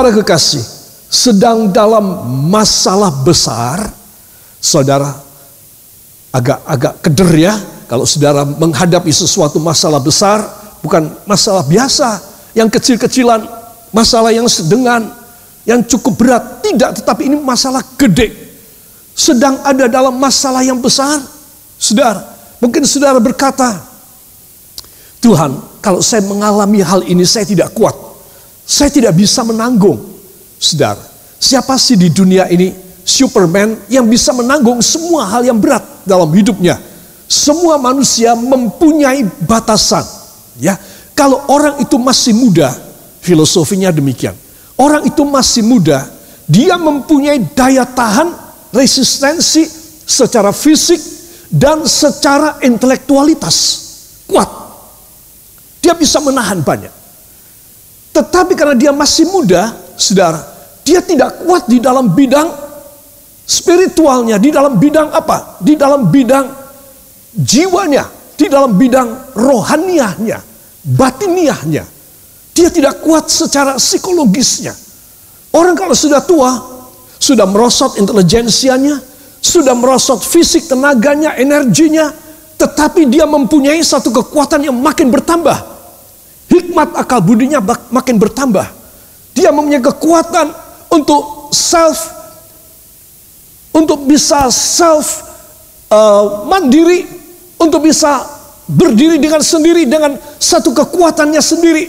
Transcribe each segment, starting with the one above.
Para kekasih, sedang dalam masalah besar, saudara agak-agak keder ya kalau saudara menghadapi sesuatu masalah besar, bukan masalah biasa, yang kecil-kecilan, masalah yang sedengan, yang cukup berat, tidak, tetapi ini masalah gede. Sedang ada dalam masalah yang besar, saudara. Mungkin saudara berkata, Tuhan, kalau saya mengalami hal ini saya tidak kuat. Saya tidak bisa menanggung. Saudara, siapa sih di dunia ini Superman yang bisa menanggung semua hal yang berat dalam hidupnya? Semua manusia mempunyai batasan. Ya, kalau orang itu masih muda, filosofinya demikian. Orang itu masih muda, dia mempunyai daya tahan, resistensi secara fisik dan secara intelektualitas kuat. Dia bisa menahan banyak. Tetapi karena dia masih muda, saudara, dia tidak kuat di dalam bidang spiritualnya, di dalam bidang apa? Di dalam bidang jiwanya, di dalam bidang rohaniahnya, batiniahnya. Dia tidak kuat secara psikologisnya. Orang kalau sudah tua, sudah merosot intelijensianya, sudah merosot fisik tenaganya, energinya, tetapi dia mempunyai satu kekuatan yang makin bertambah. Hikmat akal budinya makin bertambah. Dia mempunyai kekuatan untuk self untuk bisa self uh, mandiri untuk bisa berdiri dengan sendiri dengan satu kekuatannya sendiri.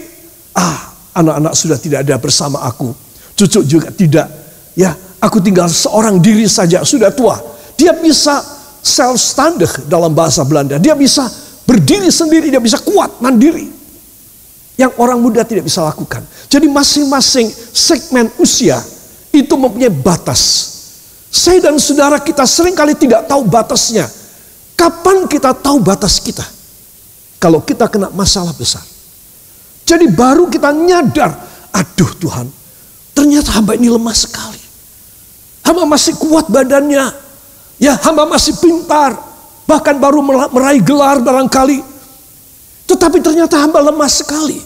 Ah, anak-anak sudah tidak ada bersama aku. Cucu juga tidak. Ya, aku tinggal seorang diri saja, sudah tua. Dia bisa self standig dalam bahasa Belanda. Dia bisa berdiri sendiri, dia bisa kuat, mandiri. Yang orang muda tidak bisa lakukan. Jadi masing-masing segmen usia itu mempunyai batas. Saya dan saudara kita sering kali tidak tahu batasnya. Kapan kita tahu batas kita? Kalau kita kena masalah besar. Jadi baru kita nyadar, aduh Tuhan, ternyata hamba ini lemah sekali. Hamba masih kuat badannya. Ya hamba masih pintar. Bahkan baru meraih gelar barangkali. Tetapi ternyata hamba lemah sekali.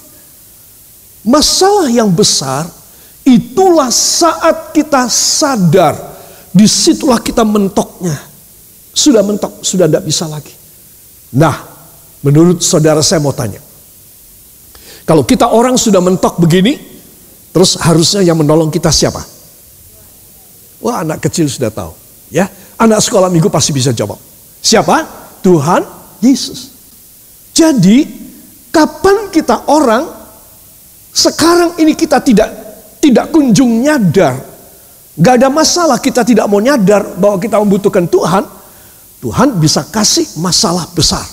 Masalah yang besar itulah saat kita sadar. Di situlah kita mentoknya. Sudah mentok, sudah tidak bisa lagi. Nah, menurut saudara saya mau tanya. Kalau kita orang sudah mentok begini, terus harusnya yang menolong kita siapa? Wah anak kecil sudah tahu. ya Anak sekolah minggu pasti bisa jawab. Siapa? Tuhan Yesus. Jadi kapan kita orang sekarang ini kita tidak tidak kunjung nyadar. Gak ada masalah kita tidak mau nyadar bahwa kita membutuhkan Tuhan. Tuhan bisa kasih masalah besar.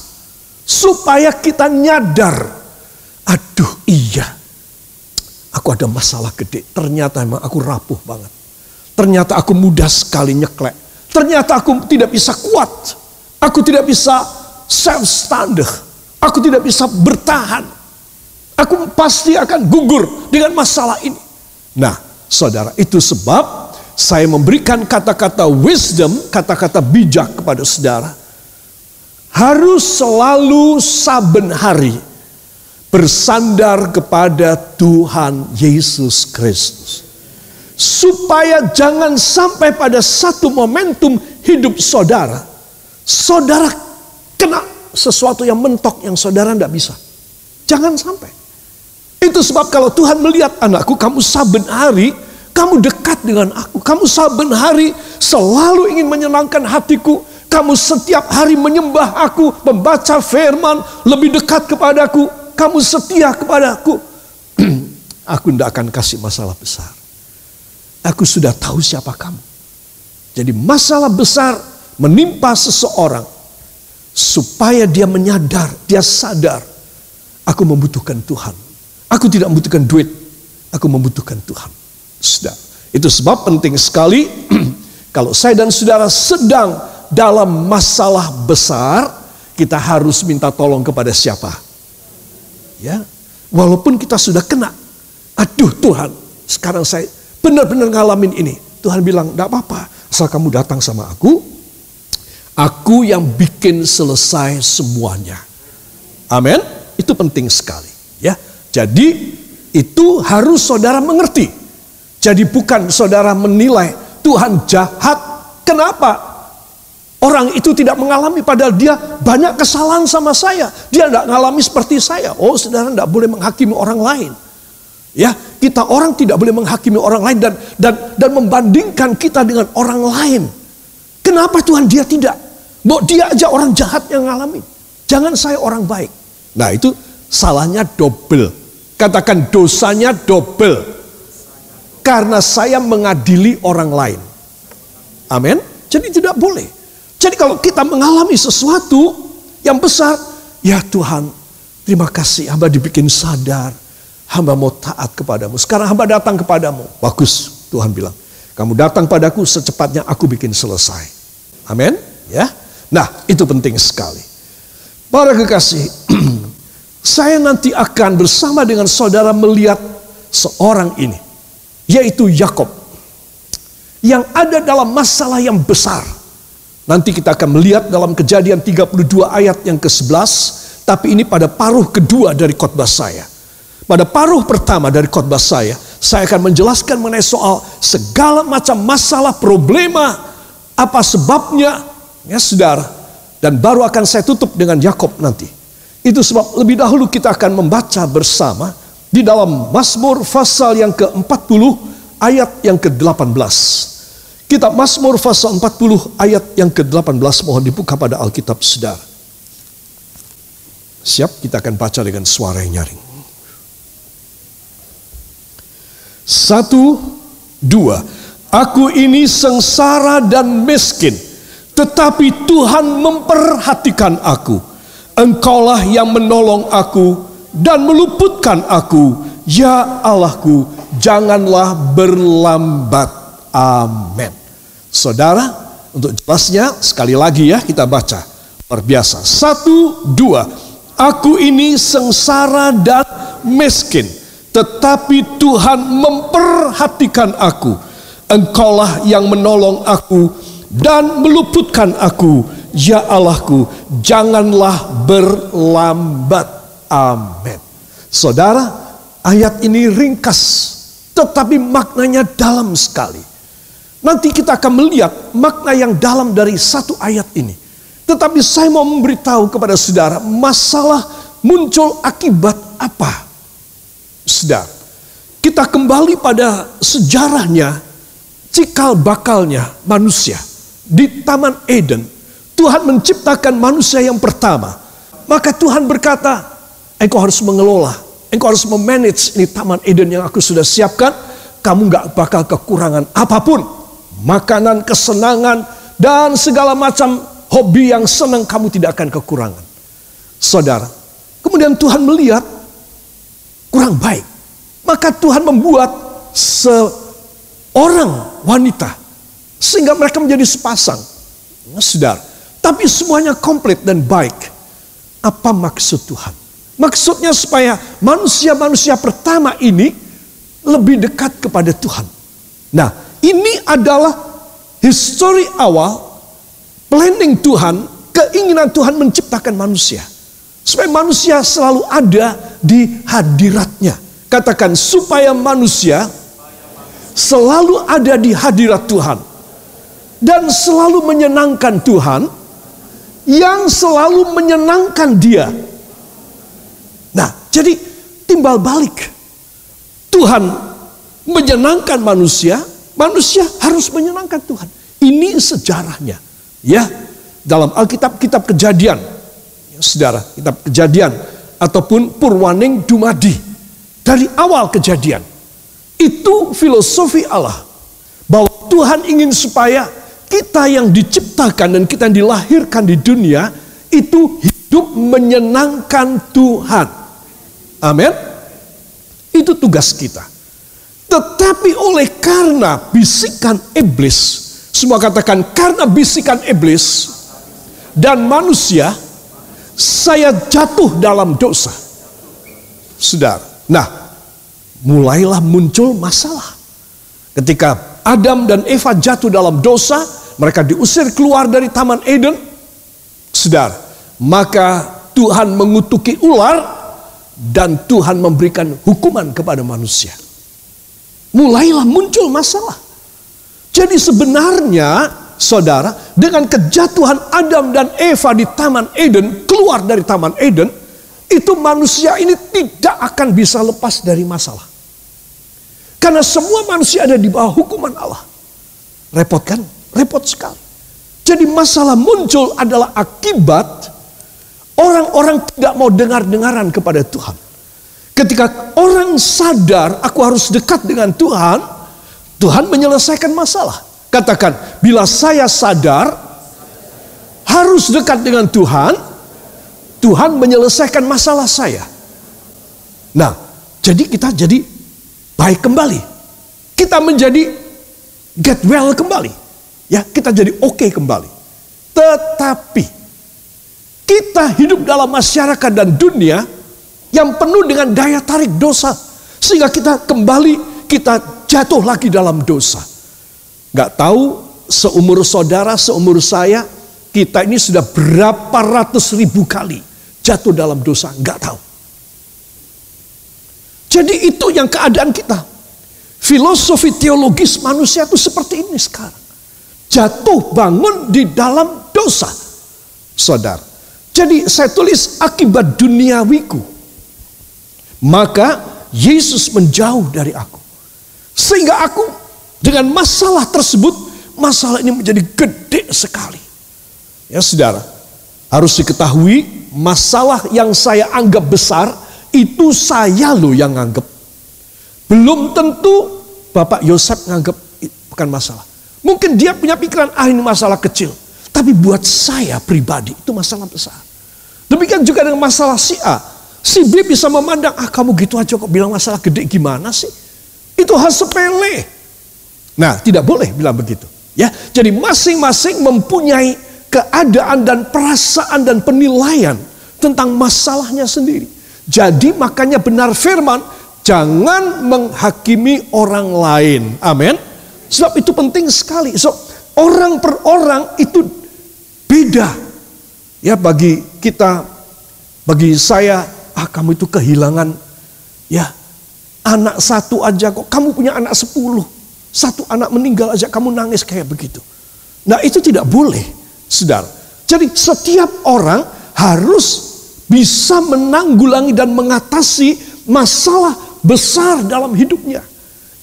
Supaya kita nyadar. Aduh iya. Aku ada masalah gede. Ternyata emang aku rapuh banget. Ternyata aku mudah sekali nyeklek. Ternyata aku tidak bisa kuat. Aku tidak bisa self standard. Aku tidak bisa bertahan. Aku pasti akan gugur dengan masalah ini. Nah, saudara, itu sebab saya memberikan kata-kata wisdom, kata-kata bijak kepada saudara. Harus selalu saben hari bersandar kepada Tuhan Yesus Kristus. Supaya jangan sampai pada satu momentum hidup saudara, saudara kena sesuatu yang mentok yang saudara tidak bisa. Jangan sampai. Itu sebab kalau Tuhan melihat anakku kamu saben hari kamu dekat dengan aku. Kamu saben hari selalu ingin menyenangkan hatiku. Kamu setiap hari menyembah aku, membaca firman, lebih dekat kepadaku. Kamu setia kepadaku. aku tidak akan kasih masalah besar. Aku sudah tahu siapa kamu. Jadi masalah besar menimpa seseorang supaya dia menyadar, dia sadar, aku membutuhkan Tuhan. Aku tidak membutuhkan duit, aku membutuhkan Tuhan. Sudah. Itu sebab penting sekali kalau saya dan saudara sedang dalam masalah besar, kita harus minta tolong kepada siapa? Ya. Walaupun kita sudah kena. Aduh Tuhan, sekarang saya benar-benar ngalamin ini. Tuhan bilang, "Enggak apa-apa, asal kamu datang sama aku, aku yang bikin selesai semuanya." Amin. Itu penting sekali, ya. Jadi itu harus saudara mengerti Jadi bukan saudara menilai Tuhan jahat. Kenapa? Orang itu tidak mengalami padahal dia banyak kesalahan sama saya. Dia tidak mengalami seperti saya. Oh saudara tidak boleh menghakimi orang lain. Ya, kita orang tidak boleh menghakimi orang lain dan dan dan membandingkan kita dengan orang lain. Kenapa Tuhan dia tidak? Mau dia aja orang jahat yang mengalami. Jangan saya orang baik. Nah itu salahnya double. Katakan dosanya double karena saya mengadili orang lain. Amin. Jadi tidak boleh. Jadi kalau kita mengalami sesuatu yang besar, ya Tuhan, terima kasih hamba dibikin sadar. Hamba mau taat kepadamu. Sekarang hamba datang kepadamu. Bagus, Tuhan bilang. Kamu datang padaku secepatnya aku bikin selesai. Amin. Ya. Nah, itu penting sekali. Para kekasih, saya nanti akan bersama dengan saudara melihat seorang ini yaitu Yakob yang ada dalam masalah yang besar. Nanti kita akan melihat dalam kejadian 32 ayat yang ke-11, tapi ini pada paruh kedua dari khotbah saya. Pada paruh pertama dari khotbah saya, saya akan menjelaskan mengenai soal segala macam masalah, problema, apa sebabnya, ya saudara. Dan baru akan saya tutup dengan Yakob nanti. Itu sebab lebih dahulu kita akan membaca bersama di dalam Mazmur pasal yang ke-40 ayat yang ke-18. Kitab Mazmur pasal 40 ayat yang ke-18 mohon dibuka pada Alkitab Saudara. Siap kita akan baca dengan suara yang nyaring. Satu, dua. Aku ini sengsara dan miskin, tetapi Tuhan memperhatikan aku. Engkaulah yang menolong aku dan meluputkan aku. Ya Allahku, janganlah berlambat. Amin. Saudara, untuk jelasnya sekali lagi ya kita baca. Luar biasa. Satu, dua. Aku ini sengsara dan miskin. Tetapi Tuhan memperhatikan aku. Engkaulah yang menolong aku dan meluputkan aku. Ya Allahku, janganlah berlambat. Amin. Saudara, ayat ini ringkas, tetapi maknanya dalam sekali. Nanti kita akan melihat makna yang dalam dari satu ayat ini. Tetapi saya mau memberitahu kepada saudara, masalah muncul akibat apa? Saudara, kita kembali pada sejarahnya, cikal bakalnya manusia. Di Taman Eden, Tuhan menciptakan manusia yang pertama. Maka Tuhan berkata, Engkau harus mengelola, engkau harus memanage ini taman Eden yang aku sudah siapkan. Kamu gak bakal kekurangan apa pun. Makanan, kesenangan, dan segala macam hobi yang senang kamu tidak akan kekurangan. Saudara, kemudian Tuhan melihat kurang baik. Maka Tuhan membuat seorang wanita sehingga mereka menjadi sepasang. Saudara, tapi semuanya komplit dan baik. Apa maksud Tuhan? Maksudnya supaya manusia-manusia pertama ini lebih dekat kepada Tuhan. Nah, ini adalah histori awal planning Tuhan, keinginan Tuhan menciptakan manusia. Supaya manusia selalu ada di hadiratnya. Katakan supaya manusia selalu ada di hadirat Tuhan. Dan selalu menyenangkan Tuhan yang selalu menyenangkan dia Nah, jadi timbal balik. Tuhan menyenangkan manusia, manusia harus menyenangkan Tuhan. Ini sejarahnya. Ya, dalam Alkitab kitab Kejadian. Ya, Saudara, kitab Kejadian ataupun Purwaning Dumadi dari awal kejadian. Itu filosofi Allah bahwa Tuhan ingin supaya kita yang diciptakan dan kita yang dilahirkan di dunia itu hidup menyenangkan Tuhan. Amin. Itu tugas kita. Tetapi oleh karena bisikan iblis, semua katakan karena bisikan iblis dan manusia, saya jatuh dalam dosa. Sudah. Nah, mulailah muncul masalah. Ketika Adam dan Eva jatuh dalam dosa, mereka diusir keluar dari Taman Eden. Saudara, maka Tuhan mengutuki ular dan Tuhan memberikan hukuman kepada manusia. mulailah muncul masalah. Jadi sebenarnya saudara dengan kejatuhan Adam dan Eva di Taman Eden keluar dari Taman Eden itu manusia ini tidak akan bisa lepas dari masalah. Karena semua manusia ada di bawah hukuman Allah. Repot kan? Repot sekali. Jadi masalah muncul adalah akibat orang-orang tidak mau dengar-dengaran kepada Tuhan. Ketika orang sadar aku harus dekat dengan Tuhan, Tuhan menyelesaikan masalah. Katakan, bila saya sadar harus dekat dengan Tuhan, Tuhan menyelesaikan masalah saya. Nah, jadi kita jadi baik kembali. Kita menjadi get well kembali. Ya, kita jadi oke okay kembali. Tetapi kita hidup dalam masyarakat dan dunia yang penuh dengan daya tarik dosa sehingga kita kembali kita jatuh lagi dalam dosa. Gak tahu seumur saudara, seumur saya, kita ini sudah berapa ratus ribu kali jatuh dalam dosa, nggak tahu. Jadi itu yang keadaan kita. Filosofi teologis manusia itu seperti ini sekarang. Jatuh bangun di dalam dosa. Saudara. Jadi saya tulis akibat duniawiku. Maka Yesus menjauh dari aku. Sehingga aku dengan masalah tersebut, masalah ini menjadi gede sekali. Ya saudara, harus diketahui masalah yang saya anggap besar itu saya loh yang anggap. Belum tentu Bapak Yosef nganggap bukan masalah. Mungkin dia punya pikiran ah ini masalah kecil. Tapi buat saya pribadi itu masalah besar. Demikian juga dengan masalah si A. Si B bisa memandang, ah kamu gitu aja kok bilang masalah gede gimana sih? Itu hal sepele. Nah tidak boleh bilang begitu. Ya, jadi masing-masing mempunyai keadaan dan perasaan dan penilaian tentang masalahnya sendiri. Jadi makanya benar firman, jangan menghakimi orang lain. Amin. Sebab itu penting sekali. So, orang per orang itu beda. Ya bagi kita, bagi saya, ah kamu itu kehilangan ya anak satu aja kok. Kamu punya anak sepuluh. Satu anak meninggal aja kamu nangis kayak begitu. Nah itu tidak boleh saudara. Jadi setiap orang harus bisa menanggulangi dan mengatasi masalah besar dalam hidupnya.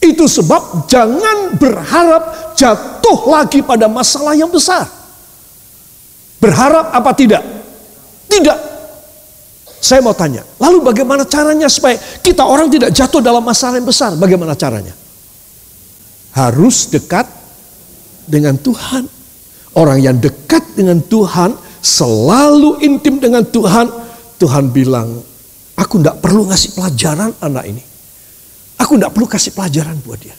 Itu sebab jangan berharap jatuh lagi pada masalah yang besar. Berharap apa tidak? Tidak. Saya mau tanya, lalu bagaimana caranya supaya kita orang tidak jatuh dalam masalah yang besar? Bagaimana caranya? Harus dekat dengan Tuhan. Orang yang dekat dengan Tuhan, selalu intim dengan Tuhan, Tuhan bilang, aku tidak perlu ngasih pelajaran anak ini. Aku tidak perlu kasih pelajaran buat dia.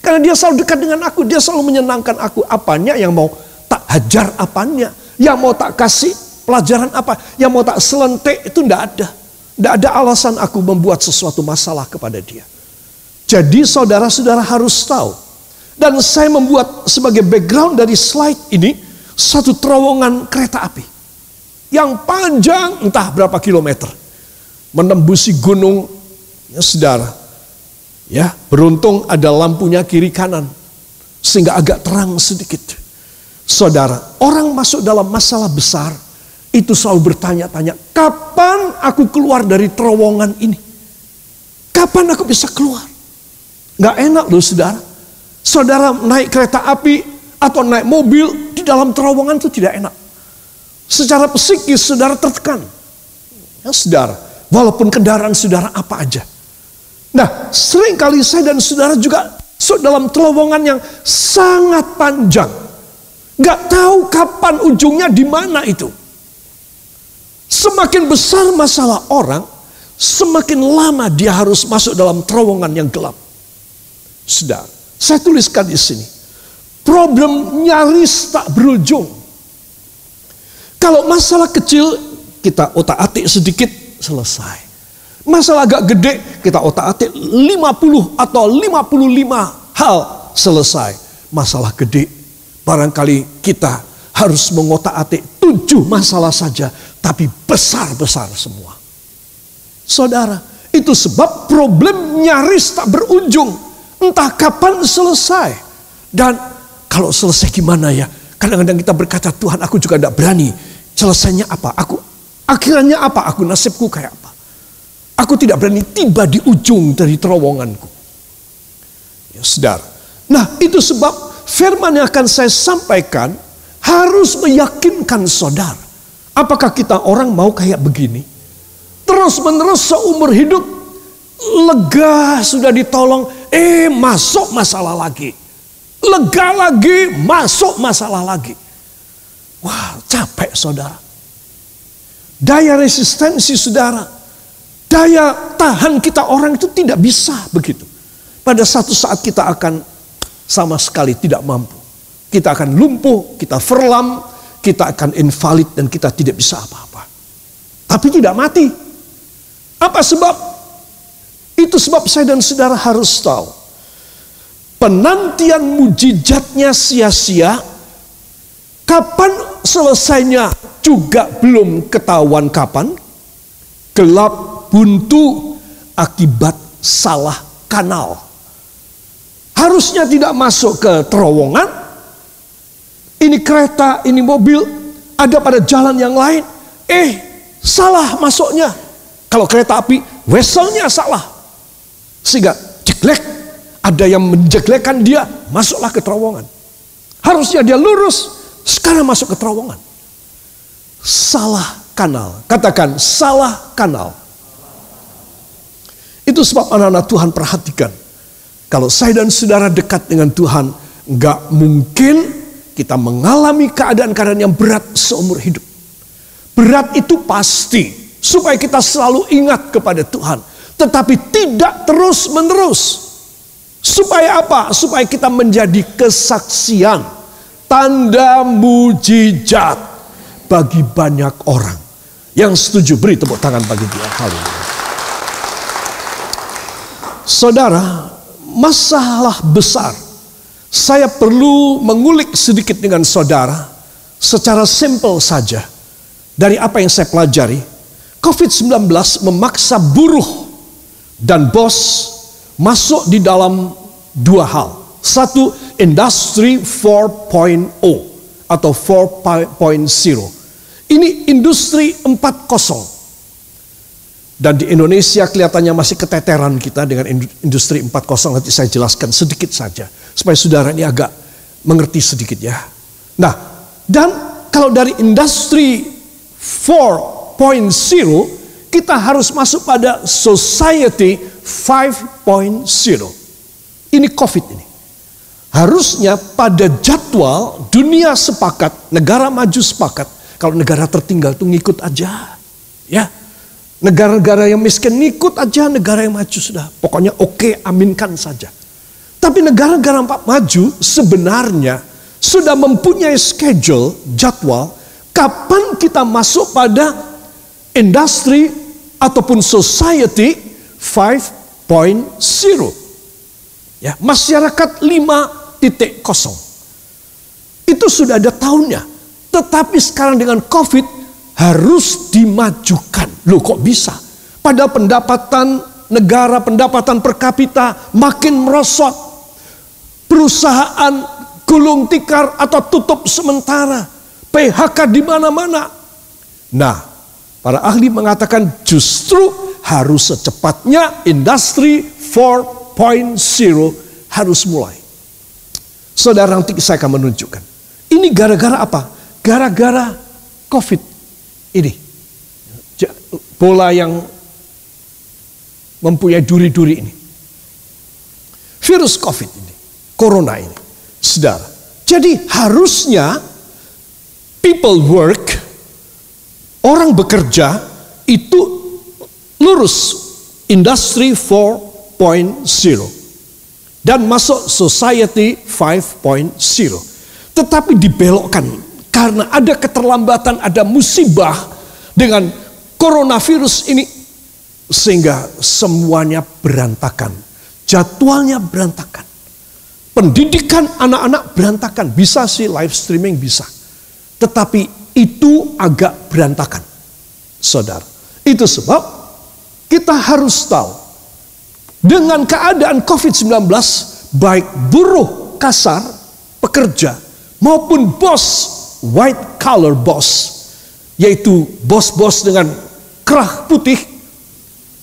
Karena dia selalu dekat dengan aku, dia selalu menyenangkan aku. Apanya yang mau tak hajar apanya, yang mau tak kasih pelajaran apa, yang mau tak selentik itu tidak ada. Tidak ada alasan aku membuat sesuatu masalah kepada dia. Jadi saudara-saudara harus tahu dan saya membuat sebagai background dari slide ini satu terowongan kereta api yang panjang entah berapa kilometer menembusi gunung ya saudara ya beruntung ada lampunya kiri kanan sehingga agak terang sedikit saudara orang masuk dalam masalah besar itu selalu bertanya-tanya kapan aku keluar dari terowongan ini kapan aku bisa keluar nggak enak loh saudara Saudara naik kereta api atau naik mobil di dalam terowongan itu tidak enak. Secara psikis saudara tertekan. Ya saudara, walaupun kendaraan saudara apa aja. Nah, sering kali saya dan saudara juga dalam terowongan yang sangat panjang. Gak tahu kapan ujungnya di mana itu. Semakin besar masalah orang, semakin lama dia harus masuk dalam terowongan yang gelap. Saudara, saya tuliskan di sini. Problem nyaris tak berujung. Kalau masalah kecil kita otak-atik sedikit selesai. Masalah agak gede kita otak-atik 50 atau 55 hal selesai. Masalah gede barangkali kita harus mengotak-atik tujuh masalah saja tapi besar-besar semua. Saudara, itu sebab problem nyaris tak berujung Entah kapan selesai. Dan kalau selesai gimana ya? Kadang-kadang kita berkata, Tuhan aku juga tidak berani. Selesainya apa? Aku akhirnya apa? Aku nasibku kayak? Aku tidak berani tiba di ujung dari terowonganku. Ya, saudara. Nah, itu sebab firman yang akan saya sampaikan harus meyakinkan saudara. Apakah kita orang mau kayak begini? Terus menerus seumur hidup lega sudah ditolong, eh masuk masalah lagi. Lega lagi, masuk masalah lagi. Wah, capek saudara. Daya resistensi saudara, daya tahan kita orang itu tidak bisa begitu. Pada satu saat kita akan sama sekali tidak mampu. Kita akan lumpuh, kita verlam, kita akan invalid dan kita tidak bisa apa-apa. Tapi tidak mati. Apa sebab? Itu sebab saya dan saudara harus tahu penantian mujizatnya sia-sia, kapan selesainya juga belum ketahuan kapan, gelap buntu akibat salah kanal. Harusnya tidak masuk ke terowongan, ini kereta, ini mobil, ada pada jalan yang lain, eh salah masuknya. Kalau kereta api, weselnya salah. Sehingga jeglek ada yang menjeglekan dia, masuklah ke terowongan. Harusnya dia lurus, sekarang masuk ke terowongan. Salah kanal. Katakan salah kanal. Itu sebab anak-anak Tuhan perhatikan. Kalau saya dan saudara dekat dengan Tuhan, nggak mungkin kita mengalami keadaan-keadaan yang berat seumur hidup. Berat itu pasti, supaya kita selalu ingat kepada Tuhan. Tetapi tidak terus menerus. Supaya apa? Supaya kita menjadi kesaksian, tanda mujizat bagi banyak orang. Yang setuju beri tepuk tangan bagi dia. Haleluya. Saudara, masalah besar. Saya perlu mengulik sedikit dengan saudara secara simple saja. Dari apa yang saya pelajari, COVID-19 memaksa buruh dan bos masuk di dalam dua hal. Satu, industri 4.0 atau 4.0. Ini industri 4.0. Dan di Indonesia kelihatannya masih keteteran kita dengan industri 4.0. Nanti saya jelaskan sedikit saja. Supaya saudara ini agak mengerti sedikit ya. Nah, dan kalau dari industri 4.0 kita harus masuk pada society 5.0. Ini COVID ini. Harusnya pada jadwal dunia sepakat, negara maju sepakat, kalau negara tertinggal itu ngikut aja. Ya. Negara-negara yang miskin ngikut aja negara yang maju sudah. Pokoknya oke okay, aminkan saja. Tapi negara-negara maju sebenarnya sudah mempunyai schedule, jadwal, kapan kita masuk pada industri ataupun society 5.0. Ya, masyarakat 5.0. Itu sudah ada tahunnya. Tetapi sekarang dengan Covid harus dimajukan. Loh kok bisa? Pada pendapatan negara, pendapatan per kapita makin merosot. Perusahaan gulung tikar atau tutup sementara. PHK di mana-mana. Nah, para ahli mengatakan justru harus secepatnya industri 4.0 harus mulai. Saudara nanti saya akan menunjukkan. Ini gara-gara apa? Gara-gara COVID ini. Bola yang mempunyai duri-duri ini. Virus COVID ini. Corona ini. Saudara. Jadi harusnya people work, orang bekerja itu lurus industri 4.0 dan masuk society 5.0 tetapi dibelokkan karena ada keterlambatan ada musibah dengan coronavirus ini sehingga semuanya berantakan. Jadwalnya berantakan. Pendidikan anak-anak berantakan. Bisa sih live streaming bisa. Tetapi itu agak berantakan saudara. Itu sebab kita harus tahu dengan keadaan COVID-19 baik buruh kasar, pekerja, maupun bos, white collar boss, yaitu bos-bos dengan kerah putih,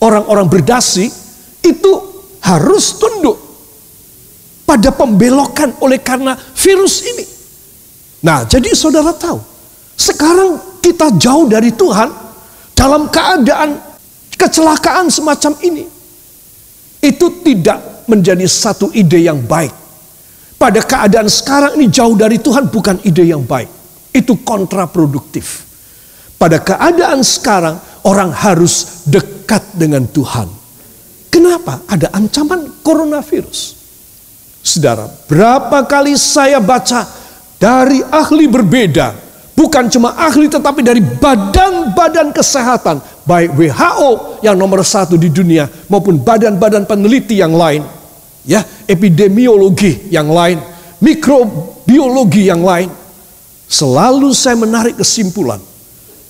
orang-orang berdasi, itu harus tunduk pada pembelokan oleh karena virus ini. Nah, jadi saudara tahu, sekarang kita jauh dari Tuhan dalam keadaan kecelakaan semacam ini. Itu tidak menjadi satu ide yang baik. Pada keadaan sekarang ini jauh dari Tuhan bukan ide yang baik. Itu kontraproduktif. Pada keadaan sekarang orang harus dekat dengan Tuhan. Kenapa? Ada ancaman coronavirus. Saudara, berapa kali saya baca dari ahli berbeda, bukan cuma ahli tetapi dari badan-badan kesehatan, baik WHO yang nomor satu di dunia maupun badan-badan peneliti yang lain, ya epidemiologi yang lain, mikrobiologi yang lain. Selalu saya menarik kesimpulan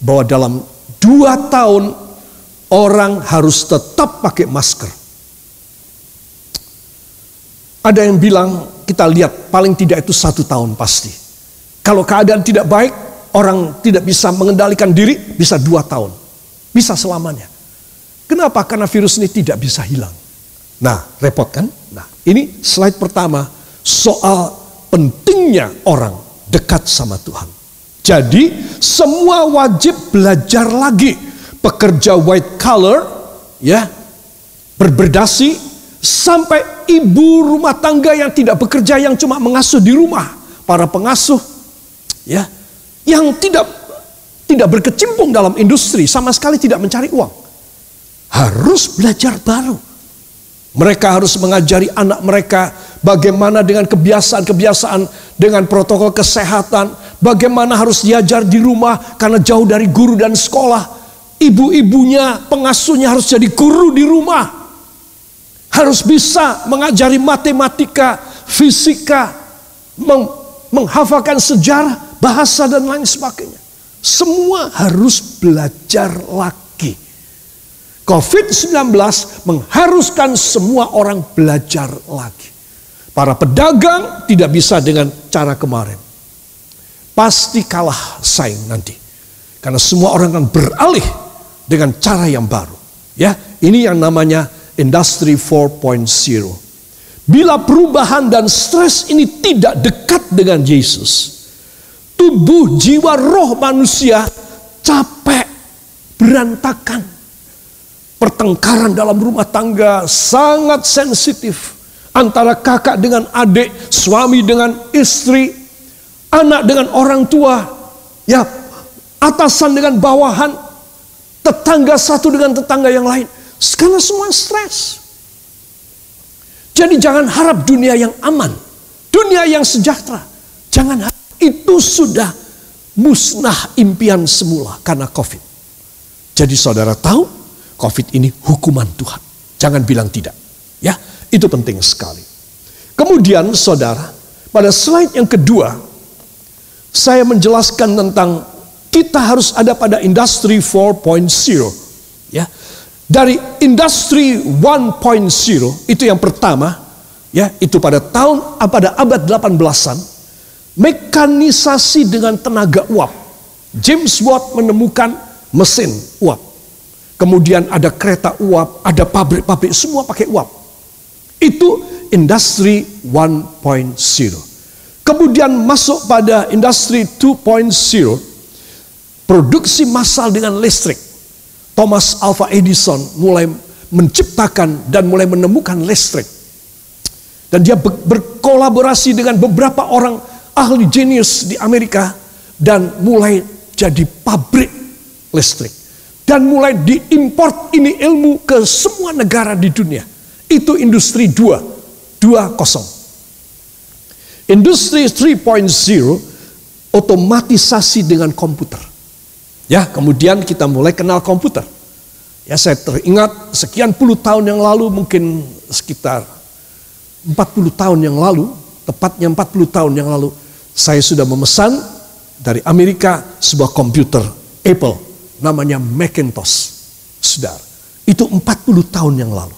bahwa dalam dua tahun orang harus tetap pakai masker. Ada yang bilang kita lihat paling tidak itu satu tahun pasti. Kalau keadaan tidak baik, orang tidak bisa mengendalikan diri, bisa dua tahun. Bisa selamanya. Kenapa? Karena virus ini tidak bisa hilang. Nah, repot kan? Nah, ini slide pertama soal pentingnya orang dekat sama Tuhan. Jadi, semua wajib belajar lagi. Pekerja white collar, ya, berberdasi, sampai ibu rumah tangga yang tidak bekerja yang cuma mengasuh di rumah, para pengasuh ya yang tidak tidak berkecimpung dalam industri sama sekali tidak mencari uang. Harus belajar baru. Mereka harus mengajari anak mereka bagaimana dengan kebiasaan-kebiasaan dengan protokol kesehatan, bagaimana harus diajar di rumah karena jauh dari guru dan sekolah. Ibu-ibunya, pengasuhnya harus jadi guru di rumah harus bisa mengajari matematika, fisika, meng menghafalkan sejarah, bahasa dan lain sebagainya. Semua harus belajar lagi. COVID-19 mengharuskan semua orang belajar lagi. Para pedagang tidak bisa dengan cara kemarin. Pasti kalah saing nanti. Karena semua orang akan beralih dengan cara yang baru. Ya, ini yang namanya Industri 4.0. Bila perubahan dan stres ini tidak dekat dengan Yesus, tubuh, jiwa, roh manusia capek, berantakan. Pertengkaran dalam rumah tangga sangat sensitif antara kakak dengan adik, suami dengan istri, anak dengan orang tua, ya atasan dengan bawahan, tetangga satu dengan tetangga yang lain. Karena semua stres. Jadi jangan harap dunia yang aman. Dunia yang sejahtera. Jangan harap. Itu sudah musnah impian semula karena COVID. Jadi saudara tahu COVID ini hukuman Tuhan. Jangan bilang tidak. Itu penting sekali. Kemudian saudara, pada slide yang kedua, saya menjelaskan tentang kita harus ada pada industri 4.0. Ya, dari industri 1.0 itu yang pertama ya itu pada tahun pada abad 18-an mekanisasi dengan tenaga uap. James Watt menemukan mesin uap. Kemudian ada kereta uap, ada pabrik-pabrik semua pakai uap. Itu industri 1.0. Kemudian masuk pada industri 2.0 produksi massal dengan listrik. Thomas Alva Edison mulai menciptakan dan mulai menemukan listrik. Dan dia berkolaborasi dengan beberapa orang ahli jenius di Amerika dan mulai jadi pabrik listrik. Dan mulai diimport ini ilmu ke semua negara di dunia. Itu industri 2, 2.0. Industri 3.0 otomatisasi dengan komputer. Ya, kemudian kita mulai kenal komputer. Ya, saya teringat sekian puluh tahun yang lalu, mungkin sekitar 40 tahun yang lalu, tepatnya 40 tahun yang lalu, saya sudah memesan dari Amerika sebuah komputer Apple, namanya Macintosh. Saudara, itu 40 tahun yang lalu.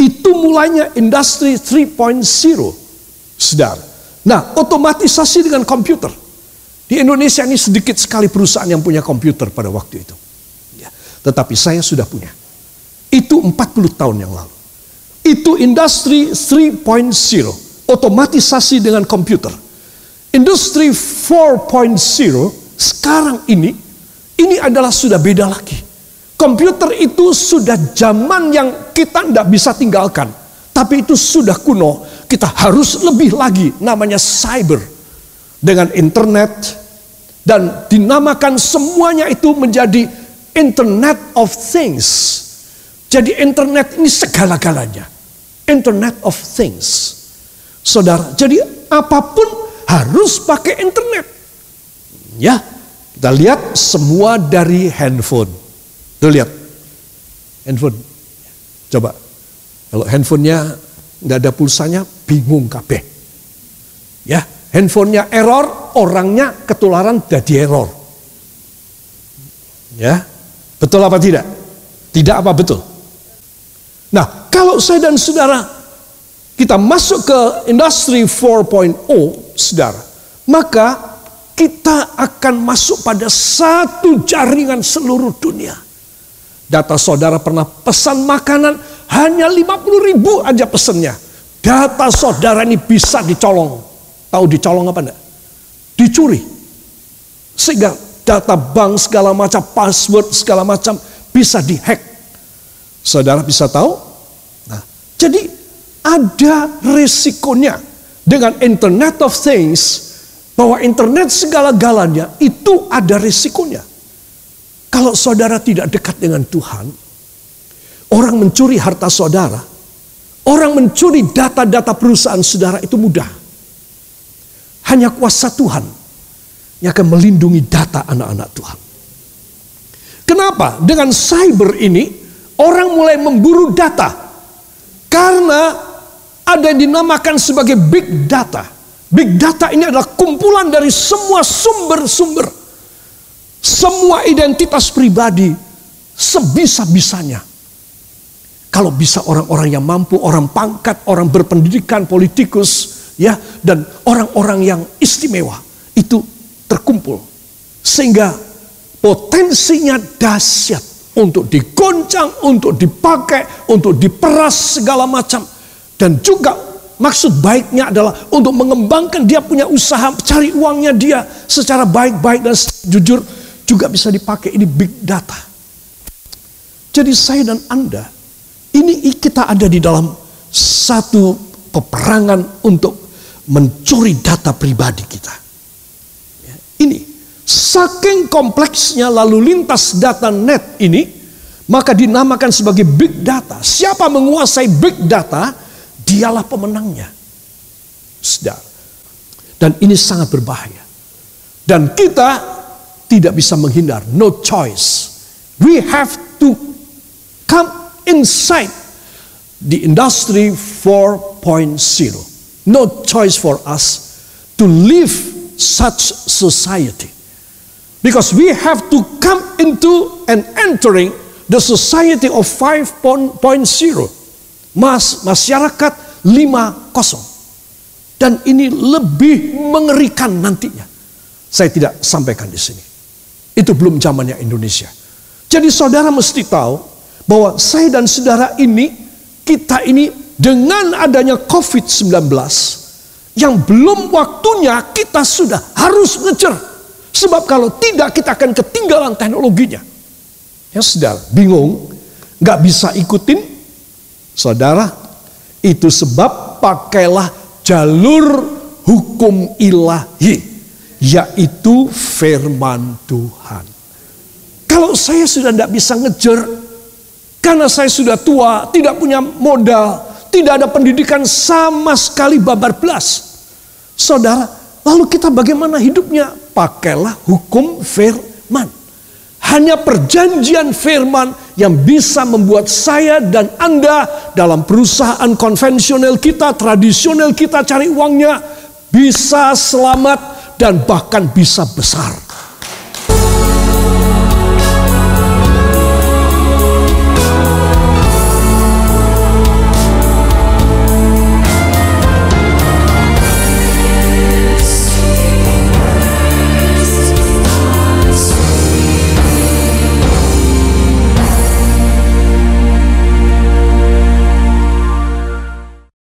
Itu mulainya industri 3.0. Saudara. Nah, otomatisasi dengan komputer. Di Indonesia ini sedikit sekali perusahaan yang punya komputer pada waktu itu. Ya, tetapi saya sudah punya. Itu 40 tahun yang lalu. Itu industri 3.0. Otomatisasi dengan komputer. Industri 4.0 sekarang ini, ini adalah sudah beda lagi. Komputer itu sudah zaman yang kita tidak bisa tinggalkan. Tapi itu sudah kuno kita harus lebih lagi namanya cyber dengan internet dan dinamakan semuanya itu menjadi internet of things. Jadi internet ini segala-galanya. Internet of things. Saudara, jadi apa pun harus pakai internet. Ya, kita lihat semua dari handphone. Tuh lihat. Handphone. Coba. Kalau handphonenya nggak ada pulsanya, bingung kabeh. Ya, handphonenya error, orangnya ketularan jadi error. Ya, betul apa tidak? Tidak apa betul? Nah, kalau saya dan saudara kita masuk ke industri 4.0, saudara, maka kita akan masuk pada satu jaringan seluruh dunia. Data saudara pernah pesan makanan, hanya 50 ribu aja pesennya. Data saudara ini bisa dicolong. Tahu dicolong apa enggak? Dicuri. Sehingga data bank segala macam, password segala macam bisa dihack. Saudara bisa tahu? Nah, jadi ada resikonya dengan Internet of Things bahwa internet segala-galanya itu ada resikonya. Kalau saudara tidak dekat dengan Tuhan, Orang mencuri harta saudara, orang mencuri data-data perusahaan saudara itu mudah. Hanya kuasa Tuhan yang akan melindungi data anak-anak Tuhan. Kenapa? Dengan cyber ini orang mulai memburu data. Karena ada yang dinamakan sebagai big data. Big data ini adalah kumpulan dari semua sumber-sumber. Semua identitas pribadi sebisa-bisanya kalau bisa orang-orang yang mampu, orang pangkat, orang berpendidikan, politikus, ya, dan orang-orang yang istimewa itu terkumpul. Sehingga potensinya dahsyat untuk digoncang, untuk dipakai, untuk diperas segala macam. Dan juga maksud baiknya adalah untuk mengembangkan dia punya usaha, cari uangnya dia secara baik-baik dan jujur juga bisa dipakai. Ini big data. Jadi saya dan Anda ini kita ada di dalam satu peperangan untuk mencuri data pribadi kita. Ya, ini saking kompleksnya lalu lintas data net ini, maka dinamakan sebagai big data. Siapa menguasai big data, dialah pemenangnya. Sedar. Dan ini sangat berbahaya. Dan kita tidak bisa menghindar, no choice. We have to come inside the industry 4.0. No choice for us to live such society. Because we have to come into and entering the society of 5.0. Mas, masyarakat 5.0. Dan ini lebih mengerikan nantinya. Saya tidak sampaikan di sini. Itu belum zamannya Indonesia. Jadi saudara mesti tahu bahwa saya dan saudara ini, kita ini dengan adanya COVID-19 yang belum waktunya kita sudah harus ngejar. Sebab kalau tidak kita akan ketinggalan teknologinya. Ya saudara, bingung, nggak bisa ikutin. Saudara, itu sebab pakailah jalur hukum ilahi, yaitu firman Tuhan. Kalau saya sudah tidak bisa ngejar karena saya sudah tua, tidak punya modal, tidak ada pendidikan sama sekali babar belas. Saudara, lalu kita bagaimana hidupnya? Pakailah hukum firman. Hanya perjanjian firman yang bisa membuat saya dan Anda dalam perusahaan konvensional kita, tradisional kita cari uangnya bisa selamat dan bahkan bisa besar.